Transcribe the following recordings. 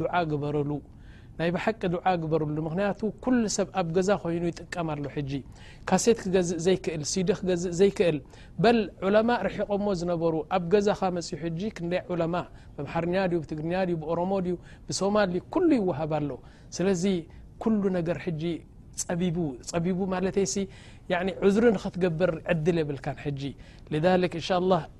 ዱዓ ግበርሉ ናይ ብሓቂ ዱዓ ግበርሉ ምክንያቱ ኩሉ ሰብ ኣብ ገዛ ኮይኑ ይጥቀም ኣሎ ሕጂ ካሴት ክገዝእ ዘይክእል ሲዲ ክገዝእ ዘይክእል በል ዑለማ ርሒቆሞ ዝነበሩ ኣብ ገዛኻ መፅኡ ሕጂ ክንደይ ዑለማ ብምሓርኛ ድዩ ብትግርኛ ድዩ ብኦሮሞ ድዩ ብሶማል ድዩ ኩሉ ይወሃብ ኣሎ ስለዚ ኩሉ ነገር ሕጂ ፀቢቡ ፀቢቡ ማለተይሲ ዕዝሪ ንክትገብር ዕድል የብልካን ሕጂ ልዛሊክ እንሻ ላህ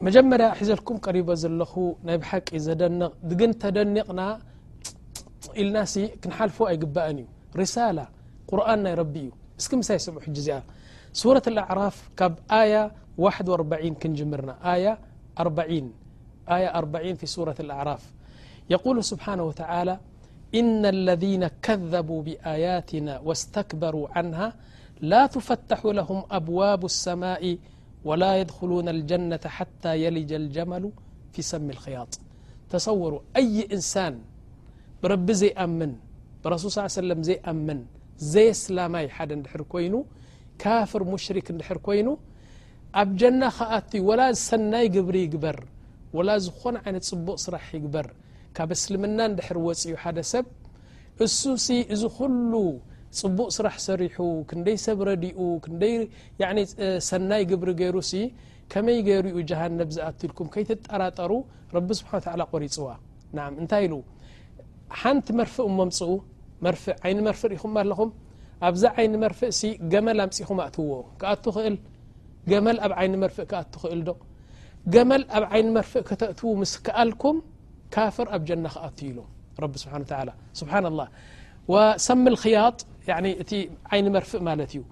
مجمري حزلكم قربة ل ي بح قن تدنقنا لنا كنحلفو يقبأ ي رسالة قرآن يرب ي اسك م سم حز سورة الأعراف ك ي كجمرنيسو الأعراف يقول سبحانه وتعالى إن الذين كذبوا بآياتنا واستكبروا عنها لا تفتحوا لهم أبواب السماء ولا يدخلون الجنة حتى يلج الجمل في سم الخياط تصور أي إنسان برب زيأمن برس صلى ي وسلم زيأمن زي سلمي حد دحر كይن كاፍر مشرك دحر كይن ኣብ جنة خأت ولا سني جبر يقበر ولا ዝኾن عن ፅبق صራح يበر كብ اسلمና دحر وፅኡ حد سب እሱሲ እዚ ኩሉ ፅቡቅ ስራሕ ሰሪሑ ክንደይ ሰብ ረዲኡ ክንደይ ሰናይ ግብሪ ገይሩሲ ከመይ ገይሩ እዩ ጀሃነብ ዝኣቱ ኢልኩም ከይትጠራጠሩ ረቢ ስብሓን ወተዓላ ቆሪፅዋ ናዓም እንታይ ኢሉ ሓንቲ መርፍእ እሞ ኣምፅኡ መርፍእ ዓይኒ መርፍእ ሪኢኹማ ኣለኹም ኣብዛ ዓይኒ መርፍእሲ ገመል ኣምፂኹም ኣእትዎ ክኣቱ ኽእል ገመል ኣብ ዓይኒ መርፍእ ክኣቱ ኽእል ዶ ገመል ኣብ ዓይኒ መርፍእ ከተእትዉ ምስ ከኣልኩም ካፍር ኣብ ጀና ክኣቱ እዩ ኢሎም ረቢ ስብሓን ወተዓላ ስብሓን ላህ ወሰሚ ልክያጥ እቲ ዓይኒ መርፍእ ማለት እዩ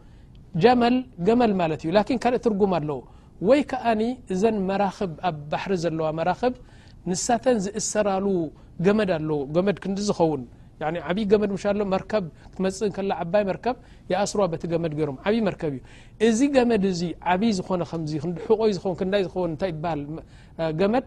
ጀመል ገመል ማለት እዩ ላኪን ካልእ ትርጉም ኣለዎ ወይ ከዓኒ እዘን መራክብ ኣብ ባሕሪ ዘለዋ መራክብ ንሳተን ዝእሰራሉ ገመድ ኣለዎ ገመድ ክንዲ ዝኸውን ዓብዪ ገመድ ምሻ ሎ መርከብ ክትመፅእ ከላ ዓባይ መርከብ ይኣስርዋ በቲ ገመድ ገይሮም ዓብዪ መርከብ እዩ እዚ ገመድ እዚ ዓብዪ ዝኾነ ከምዚ ክንዲ ሕቆይ ዝኸውን ክንዳይ ዝኸውን እንታይ ይበሃል ገመድ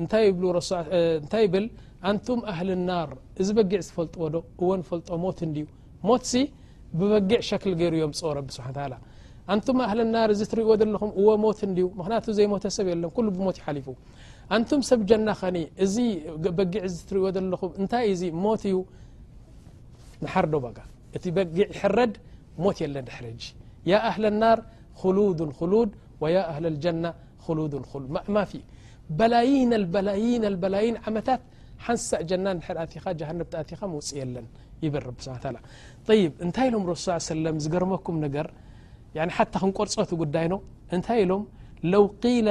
እንታይ ይብል ኣንቱም ኣህሊ ናር እዚ በጊዕ ትፈልጥዎ ዶ እወ ንፈልጦ ሞት እንድዩ ሞት ሲ ብበጊዕ ሸክል ገይሩ የምጽኦ ረቢ ስብሓን ተላ ኣንቱም ኣህሊ ናር እዚ ትርእዎ ዘለኹም እወ ሞት እንድዩ ምክንያቱ ዘይሞተ ሰብ የለን ኩሉ ብሞት ይሓሊፉ ኣንቱም ሰብ ጀና ኸኒ እዚ በጊዕ እዚ ትርእዎ ዘለኹም እንታይ እዚ ሞት እዩ ንሓርዶ ባጋ እቲ በጊዕ ይሕረድ ሞት የለን ድሕሪ ሕጂ ያ ኣህሊ ናር ክሉዱን ክሉድ ወያ ኣህሊ ልጀና ኹሉድ ኹሉድ ማማፊ በላይን ኣልበላይን ኣልበላይን ዓመታት ሓንሳእ ጀና ንድሕር ኣቲኻ ጃሃነብ ተኣቲኻ ምውፅ የለን ይብል ረቢ ስሓ ታላ ይብ እንታይ ኢሎም ረሱ ስ ሰለም ዝገርመኩም ነገር ሓታ ክንቆርፆ እቲ ጉዳይ ኖ እንታይ ኢሎም ለው ቂለ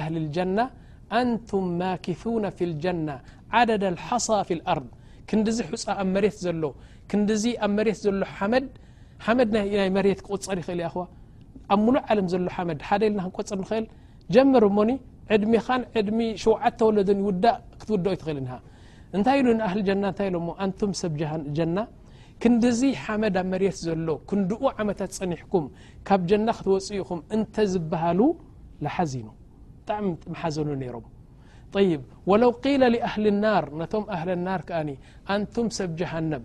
ኣህሊ ልጀና ኣንቱም ማኪثነ ፊ ልጀና ዓደድ ሓሳ ፊ ልኣርض ክንዲዚ ሕፃ ኣብ መሬት ዘሎ ክንዲዚ ኣብ መሬት ዘሎ ሓመድ ሓመድ ናይ መሬት ክቁፀር ይኽእል ዩ ኣኸዋ ኣብ ሙሉእ ዓለም ዘሎ ሓመድ ሓደ ኢልና ክንቆፅር ንኽእል ጀምር እሞኒ ዕድሚኻን ዕድሚ ሸውዓተ ወለድን ይውዳእ ክትውድኦ ይትኽእል ኢንሃ እንታይ ኢሉ ንኣህሊ ጀና እንታይ ኢሎሞ ኣንቱም ሰብ ጀና ክንዲዙ ሓመድ ኣብ መሬት ዘሎ ክንድኡ ዓመታት ፀኒሕኩም ካብ ጀና ክትወፅ ኢኹም እንተ ዝበሃሉ ላሓዚኑ ብጣዕሚ መሓዘኑ ነይሮም طይብ ወለው ቂለ ሊኣህሊ ናር ነቶም ኣህሊ ናር ከኣ ኣንቱም ሰብ ጀሃንም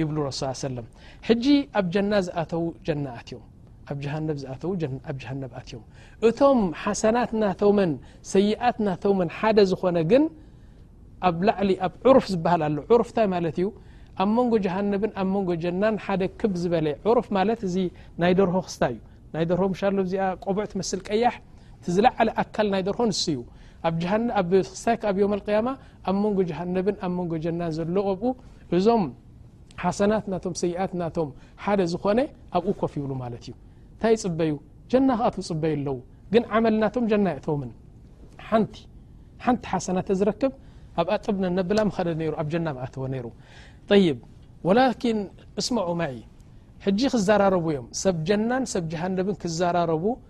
ይብሉ ረሱ ሰለም ሕጂ ኣብ ጀና ዝኣተዉ ጀና ኣትዮም ኣብ ጀሃነብ ዝኣተዉ ኣብ ጀሃነብ ኣትዮም እቶም ሓሰናት ናቶመን ሰይኣት ናቶመን ሓደ ዝኾነ ግን ኣብ ላዕሊ ኣብ ዑሩፍ ዝበሃል ኣሎ ዑሩፍ እንታይ ማለት እዩ ኣብ መንጎ ጀሃነብን ኣብ መንጎ ጀናን ሓደ ክብ ዝበለ ዑሩፍ ማለት እዚ ናይ ደርሆ ክስታ እዩ ናይ ደርሆ ምሻ ሎ እዚኣ ቆቡዕ ትመስል ቀያሕ እቲ ዝለዓለ ኣካል ናይ ደርሆ ንሱ እዩ ኣብ ጀሃን ኣብ ክስታይክ ኣብ ዮም ኣልቅያማ ኣብ መንጎ ጀሃነብን ኣብ መንጎ ጀናን ዘሎ ኣብኡ እዞም ሓሰናት ናቶም ሰይኣት ናቶም ሓደ ዝኾነ ኣብኡ ኮፍ ይብሉ ማለት እዩ እንታይ ይፅበዩ ጀና ክኣ ትፅበዩ ኣለዉ ግን ዓመል ናቶም ጀና የእተውምን ሓንቲ ሓንቲ ሓሰና ተዝረክብ ኣብ ኣጥብ ነነብላ ምኸደ ነይሩ ኣብ ጀና ምኣተወ ነይሩ ይብ ወላኪን እስምዑ ማይ ሕጂ ክዘራረቡ እዮም ሰብ ጀናን ሰብ ጀሃነብን ክዘራረቡ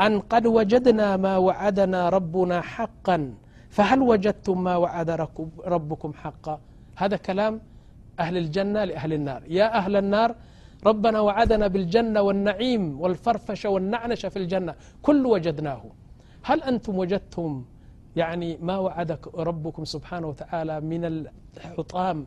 أن قد وجدنا ما وعدنا ربنا حقا فهل وجدتم ما وعد ربكم حقا هذا كلام أهل الجنة لأهل النار يا أهل النار ربنا وعدنا بالجنة و النعيم و الفرفش و النعنش في الجنة كل وجدناه هل أنتم وجدتم يعني ما وعدك ربكم سبحانه وتعالى من الحطام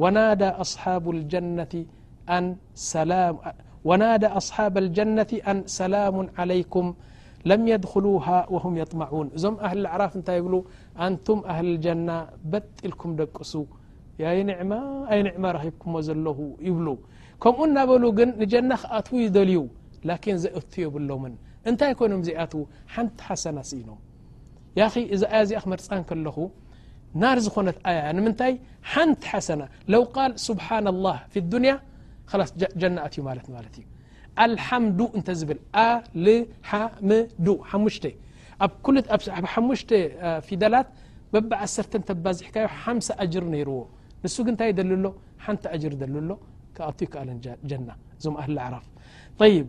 ወናዳ ኣስሓብ ልጀነቲ ኣን ሰላሙ ዓለይኩም ለም የድኹሉሃ ወሁም የጥመዑን እዞም ኣህሊ ኣዕራፍ እንታይ ይብሉ ኣንቱም ኣህሊ ጀና በጥ ኢልኩም ደቅሱ ያይንዕማ ኣይንዕማ ረኺብኩሞ ዘለኹ ይብሉ ከምኡ እናበሉ ግን ንጀና ክኣትዉ ይደልዩ ላኪን ዘእቱ የብሎምን እንታይ ኮይኖም ዘይኣትዉ ሓንቲ ሓሰና ስኢኖም ያ እዛ ኣያ እዚኣ ክመርፃ ከለኹ ናር ዝኾነት ኣያ ንምንታይ ሓንቲ ሓሰና ለው ቃል ስብሓና ላህ ፊ ዱንያ ላስ ጀና ኣትዩ ማለት ማለት እዩ ኣልሓምዱ እንተ ዝብል ኣልሓምዱ ሓሙሽተ ኣብ ሓሙሽተ ፊደላት በብ ዓሰርተ ተባዝሕካዮ ሓምሳ ኣጅር ነይርዎ ንሱ ግን እንታይ ይደሊ ኣሎ ሓንቲ ኣጅር ይደሊ ኣሎ ክኣቱ ይከኣለን ጀና እዞም ኣህሊ ኣዕራፍ ይብ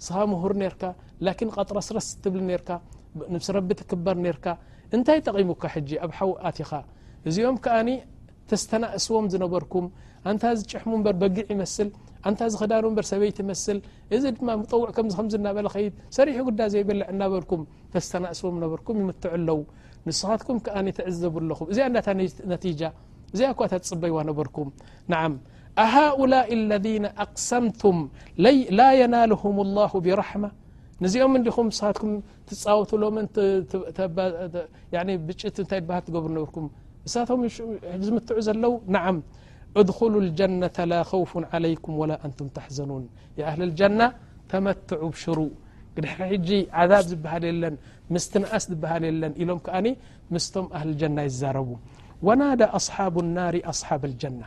ንስኻ ምሁር ኔርካ ላኪን ቐጥረስረስ ትብል ኔርካ ንብስ ረቢ ትክበር ኔርካ እንታይ ጠቒሙካ ሕጂ ኣብ ሓዊ ኣቲኻ እዚኦም ከኣ ተስተናእስዎም ዝነበርኩም ኣንታ እዚ ጭሕሙ እበር በጊዕ ይመስል ኣንታ እዚ ክዳኑ እበር ሰበይቲ ይመስል እዚ ድማ ምጠውዕ ከምዚ ከምዚ እናበለ ኸይድ ሰሪሑ ግዳ ዘይበልዕ እናበልኩም ተስተናእስዎም ነበርኩም ይምትዑ ኣለዉ ንስኻትኩም ከኣ ትዕዘቡ ኣለኹም እዚኣ እዳታ ነቲጃ እዚኣ እኳ እታ ትፅበይዋ ነበርኩም ንዓም أهؤلاء الذين أقسمتم لا ينالهم الله برحمة نኦم م سك توتلم بت ت هل تقبر نبركم متع زلو نعم ادخلوا الجنة لا خوف عليكم ولا أنتم تحزنون ي أهل الجنة تمتع بشرو ج عذاب بهل ن مستنقس تبهل ن إلم كأن مستم أهل الجنة يزرب وناد أصحاب النار أصحاب الجنة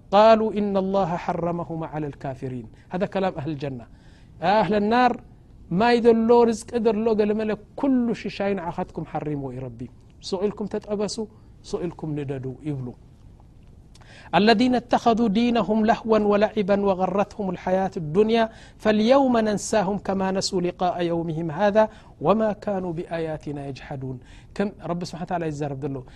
قالوا إن الله حرمهم على الكافرين هذا كلام أهل الجنة أهل النار ماي دلو رزق دلو قل مل كل ششاين عختكم حرمويربي س الكم تطبسوا س لكم نددو يبلو الذين اتخذوا دينهم لهوا ولعبا وغرتهم الحياة الدنيا فاليوم ننساهم كما نسوا لقاء يومهم هذا وما كانوا بآياتنا يجحدون رب سبحا و على يزرب له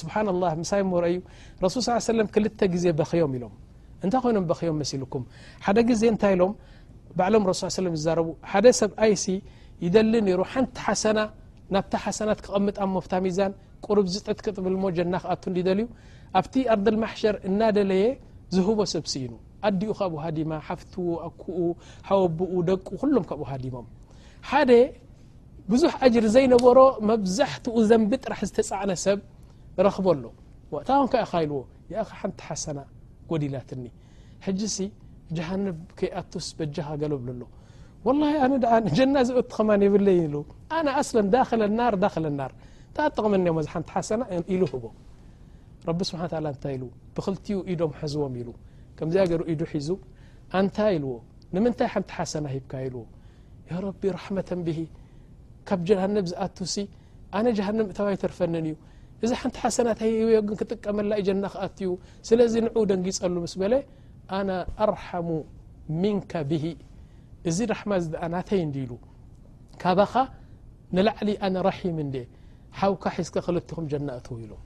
ስብሓን ላህ ምሳይ እሞ ረኣዩ ረሱል ስ ሰለ ክልተ ግዜ በኽዮም ኢሎም እንታይ ኮይኖም በኽዮም መሲልኩም ሓደ ግዜ እንታይ ኢሎም ባዕሎም ረሱ ሰለ ዝዛረቡ ሓደ ሰብኣይሲ ይደሊ ነይሩ ሓንቲ ሓሰና ናብታ ሓሰናት ክቐምጣ ሞፍታ ሚዛን ቁርብ ዝጠት ክጥብል ሞ ጀና ክኣቱ ንደልዩ ኣብቲ ኣርድልማሕሸር እናደለየ ዝህቦ ሰብ ስኢኑ ኣዲኡ ካብኡ ሃዲማ ሓፍትዎ ኣኩኡ ሃወብኡ ደቁ ኩሎም ካብኡ ሃዲሞም ሓደ ብዙሕ ኣጅሪ ዘይነበሮ መብዛሕትኡ ዘንቢ ጥራሕ ዝተፃዕነ ሰብ ረኽቦ ኣሎ ዋእታ ውን ከ ኢካ ኢልዎ ያ ሓንቲ ሓሰና ጎዲላትኒ ሕጂ ሲ ጀሃነብ ከይኣቱስ በጃኻ ገሎ ብሎ ኣሎ ወላ ኣነ ድኣ ንጀና ዝእቱ ከማ የብለይ ኢሉ ኣነ ኣስለ ዳክለ ናር ዳክለ ናር ተኣጠቕመኒ እሞ ዚ ሓንቲ ሓሰና ኢሉ ህቦ ረቢ ስብሓ ላ እንታይ ኢሉ ብክልቲኡ ኢዶም ሐዝዎም ኢሉ ከምዚኣ ገሩ ኢዱ ሒዙ ኣንታ ኢልዎ ንምንታይ ሓንቲ ሓሰና ሂብካ ኢልዎ ያረቢ ራሕመተን ብሂ ካብ ጀሃነብ ዝኣቱሲ ኣነ ጀሃነብ ምእታው ኣይተርፈንን እዩ እዚ ሓንቲ ሓሰናት ሂወዮ ግን ክጥቀመላ ዩ ጀና ክኣት እዩ ስለዚ ንዑ ደንጊፀሉ ምስ በለ ኣና ኣርሓሙ ሚንካ ብሂ እዚ ራሕማ እዚ ድኣ ናተይ እንዲ ኢሉ ካባኻ ንላዕሊ ኣነ ራሒም እንደ ሓውካ ሒዝካ ክልትኹም ጀና እትው ኢሎም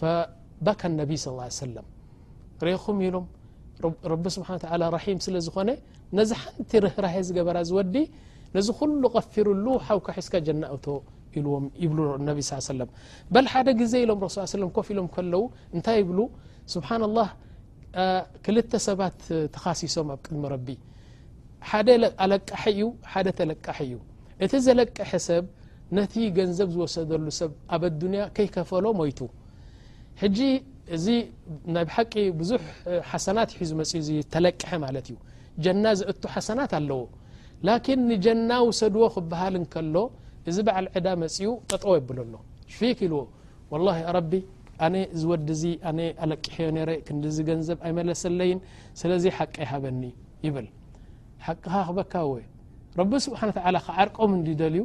ፈበካ ነቢ ስ ሰለም ርኢኹም ኢሎም ረቢ ስብሓን ተላ ራሒም ስለ ዝኾነ ነዚ ሓንቲ ርህራሄ ዝገበራ እዚ ወዲ ነዚ ኩሉ ቀፊርሉ ሓውካ ሒዝካ ጀና እቶ ኢልዎም ይብሉ ነቢ ስ ሰለም በል ሓደ ግዜ ኢሎም ረሱ ሰለም ኮፍ ኢሎም ከለው እንታይ ይብሉ ስብሓና ላህ ክልተ ሰባት ተኻሲሶም ኣብ ቅድሚ ረቢ ሓደ ኣለቃሒ እዩ ሓደ ተለቃሒ እዩ እቲ ዘለቀሐ ሰብ ነቲ ገንዘብ ዝወሰደሉ ሰብ ኣብ ኣዱንያ ከይከፈሎ ሞይቱ ሕጂ እዚ ናይ ብሓቂ ብዙሕ ሓሰናት ሒዙ መፅኡ እዚ ተለቅሐ ማለት እዩ ጀና ዘእቱ ሓሰናት ኣለዎ ላኪን ንጀና ውሰድዎ ክበሃል እንከሎ እዚ በዓል ዕዳ መፅኡ ጠጠወ የብሎ ኣሎ ሽፊክ ኢልዎ ወላ ኣረቢ ኣነ ዝወዲ እዚ ኣነ ኣለቂሐዮ ነረ ክንዲዚ ገንዘብ ኣይመለሰለይን ስለዚ ሓቂ ይሃበኒ ይብል ሓቅኻ ክበካ ወ ረቢ ስብሓን ተላ ክዓርቆም እንዲደልዩ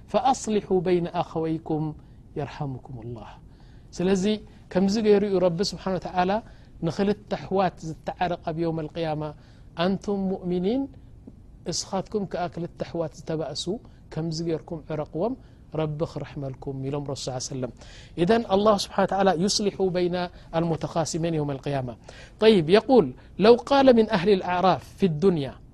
فأصلح بين ኣخويكم يرحمكم الله ስለዚ كمዚ ገይሩ رب سبن ولى نخل حوات تعرق يوم القيامة أنتم مؤمنين سختكم ك ل حوات تبأس كم ركم عرقوم رب رحلكم ل س ص ي سلم إ الله سبحن ولى يصلح بين المتقاسمين يم القيامة طي يقول لو قال من أهل الأعراف في الدنيا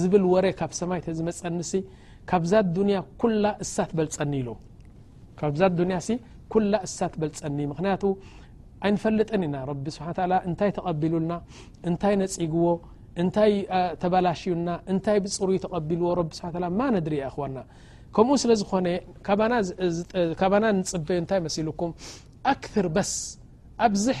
ዝብል ወረ ካብ ሰማይ ተዝመጸኒሲ ካብዛ ኣዱንያ ኩላ እሳ ትበልጸኒ ኢሎም ካብዛ ኣዱንያሲ ኩላ እሳ ትበልጸኒ ምክንያቱ ኣይንፈልጥን ኢና ረቢ ስብሓ ታላ እንታይ ተቐቢሉልና እንታይ ነጺግዎ እንታይ ተበላሽዩና እንታይ ብጽሩይ ተቐቢልዎ ረቢ ስሓ ታላ ማ ነድሪ ይኣክዋና ከምኡ ስለ ዝኾነ ካባና ንጽበዩ እንታይ መሲልኩም ኣክር በስ ኣብዝሕ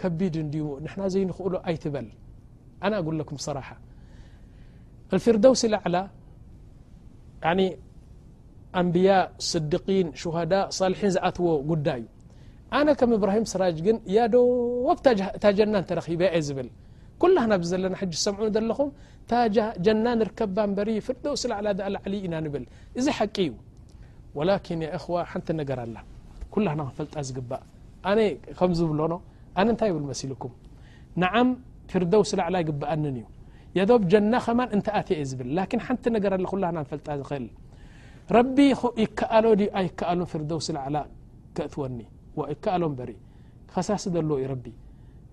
ከቢድ እንድዩ ንሕና ዘይንክእሎ ኣይትበል ኣነ ኣጉለኩም ሰራሓ ኣልፊርደውሲ ላዕላ ኣንብያ ስድቂን ሽሃዳ ሳልሒን ዝኣትዎ ጉዳይ እዩ ኣነ ከም እብራሂም ስራጅ ግን ያዶ ወብ ታጀና እንተረኺበ እየ ዝብል ኩላህና ብ ዘለና ሕጂ ዝሰምዑ ዘለኹም ታጀና ንርከባ እንበሪ ፍርደውሲ ላዕላ ዳኣ ላዕሊ ኢና ንብል እዚ ሓቂ እዩ ወላኪን ያ እኽዋ ሓንቲ ነገር ኣላ ኩላህና ክንፈልጣ ዝግባእ ኣነ ከም ዝብሎ ኖ ኣነ እንታይ ይብል መሲልኩም ንዓም ፊርደውስ ላዕላ ይግብኣንን እዩ የዶብ ጀና ከማን እንተ ኣትየ እየ ዝብል ላኪን ሓንቲ ነገር ኣለ ኩላና ንፈልጣ ዝኽእል ረቢ ይከኣሎ ድዩ ኣይከኣሎ ፊርደውስ ላዕላ ከእትወኒ ይከኣሎ በሪ ኸሳሲ ደሎ እዩ ረቢ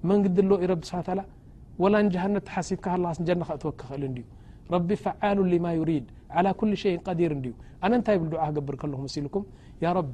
መንግዲ ሎ እዩ ረቢ ስሓ ታላ ወላ ንጀሃነ ተሓሲብካ ሃላስ ጀና ከእትወ ክኽእል እንድዩ ረቢ ፈዓሉ ሊማ ዩሪድ ዓላ ኩሉ ሸይን ቀዲር እንድዩ ኣነ እንታይ ይብል ድዓ ክገብር ከለኹ መሲልኩም ያ ረቢ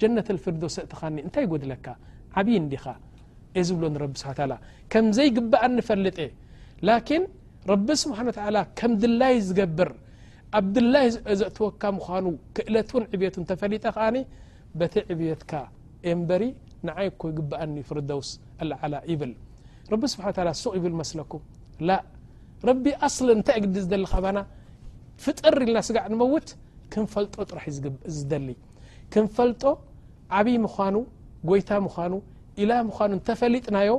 ጀነተል ፍርዶስ እእትኻኒ እንታይ ይጎድለካ ዓብዪ እንዲኻ እየ ዝብሎ ንረቢ ስሓ ታላ ከምዘይግባኣን ንፈልጥ እየ ላኪን ረቢ ስብሓን ተላ ከም ድላይ ዝገብር ኣብ ድላይ ዘእትወካ ምዃኑ ክእለቱን ዕብቱን ተፈሊጠ ከኣኒ በቲ ዕብትካ ኤንበሪ ንዓይ እኮ ይግበኣኒ ፍርደውስ ኣልዓላ ይብል ረቢ ስብሓ ላ ሱቅ ይብል መስለኩም ላ ረቢ ኣስሊ እንታይ ግዲ ዝደሊ ካባና ፍጠር ኢልና ስጋዕ ንመውት ክንፈልጦ ጥራሕ ዝደሊ ክንፈልጦ ዓብይ ምዃኑ ጎይታ ምዃኑ ኢላ ምዃኑ እንተፈሊጥናዮ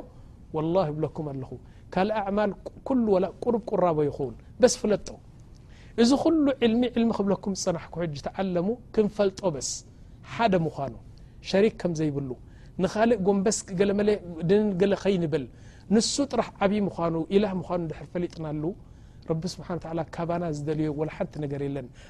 ወላ ይብለኩም ኣለኹ ካል ኣዕማል ኩሉ ወላ ቁሩብ ቁራቦ ይኹን በስ ፍለጦ እዚ ኩሉ ዕልሚ ዕልሚ ክብለኩም ዝፀናሕኩ ሕጂ ተዓለሙ ክንፈልጦ በስ ሓደ ምዃኑ ሸሪክ ከም ዘይብሉ ንኻልእ ጎንበስ ገለመለ ድንገለ ከይንብል ንሱ ጥራሕ ዓብዪ ምዃኑ ኢላህ ምዃኑ ድሕር ፈሊጥናሉ ረቢ ስብሓን ተዓላ ካባና ዝደልዮ ወላ ሓንቲ ነገር የለን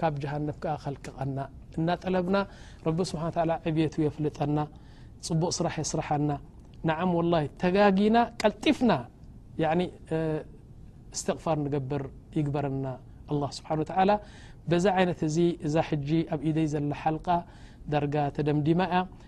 ካብ ጀሃነብ ከኣ ከልቅቀና እናጠለብና ረቢ ስብሓን ወተዓላ ዕብየቱ የፍልጠና ፅቡቅ ስራሕ የስርሓና ንዓም ወላሂ ተጋጊና ቀልጢፍና ያዕኒ እስትቕፋር ንገብር ይግበረና ኣላህ ስብሓን ወተዓላ በዛ ዓይነት እዚ እዛ ሕጂ ኣብ ኢደይ ዘላ ሓልቃ ዳርጋ ተደምዲማ እያ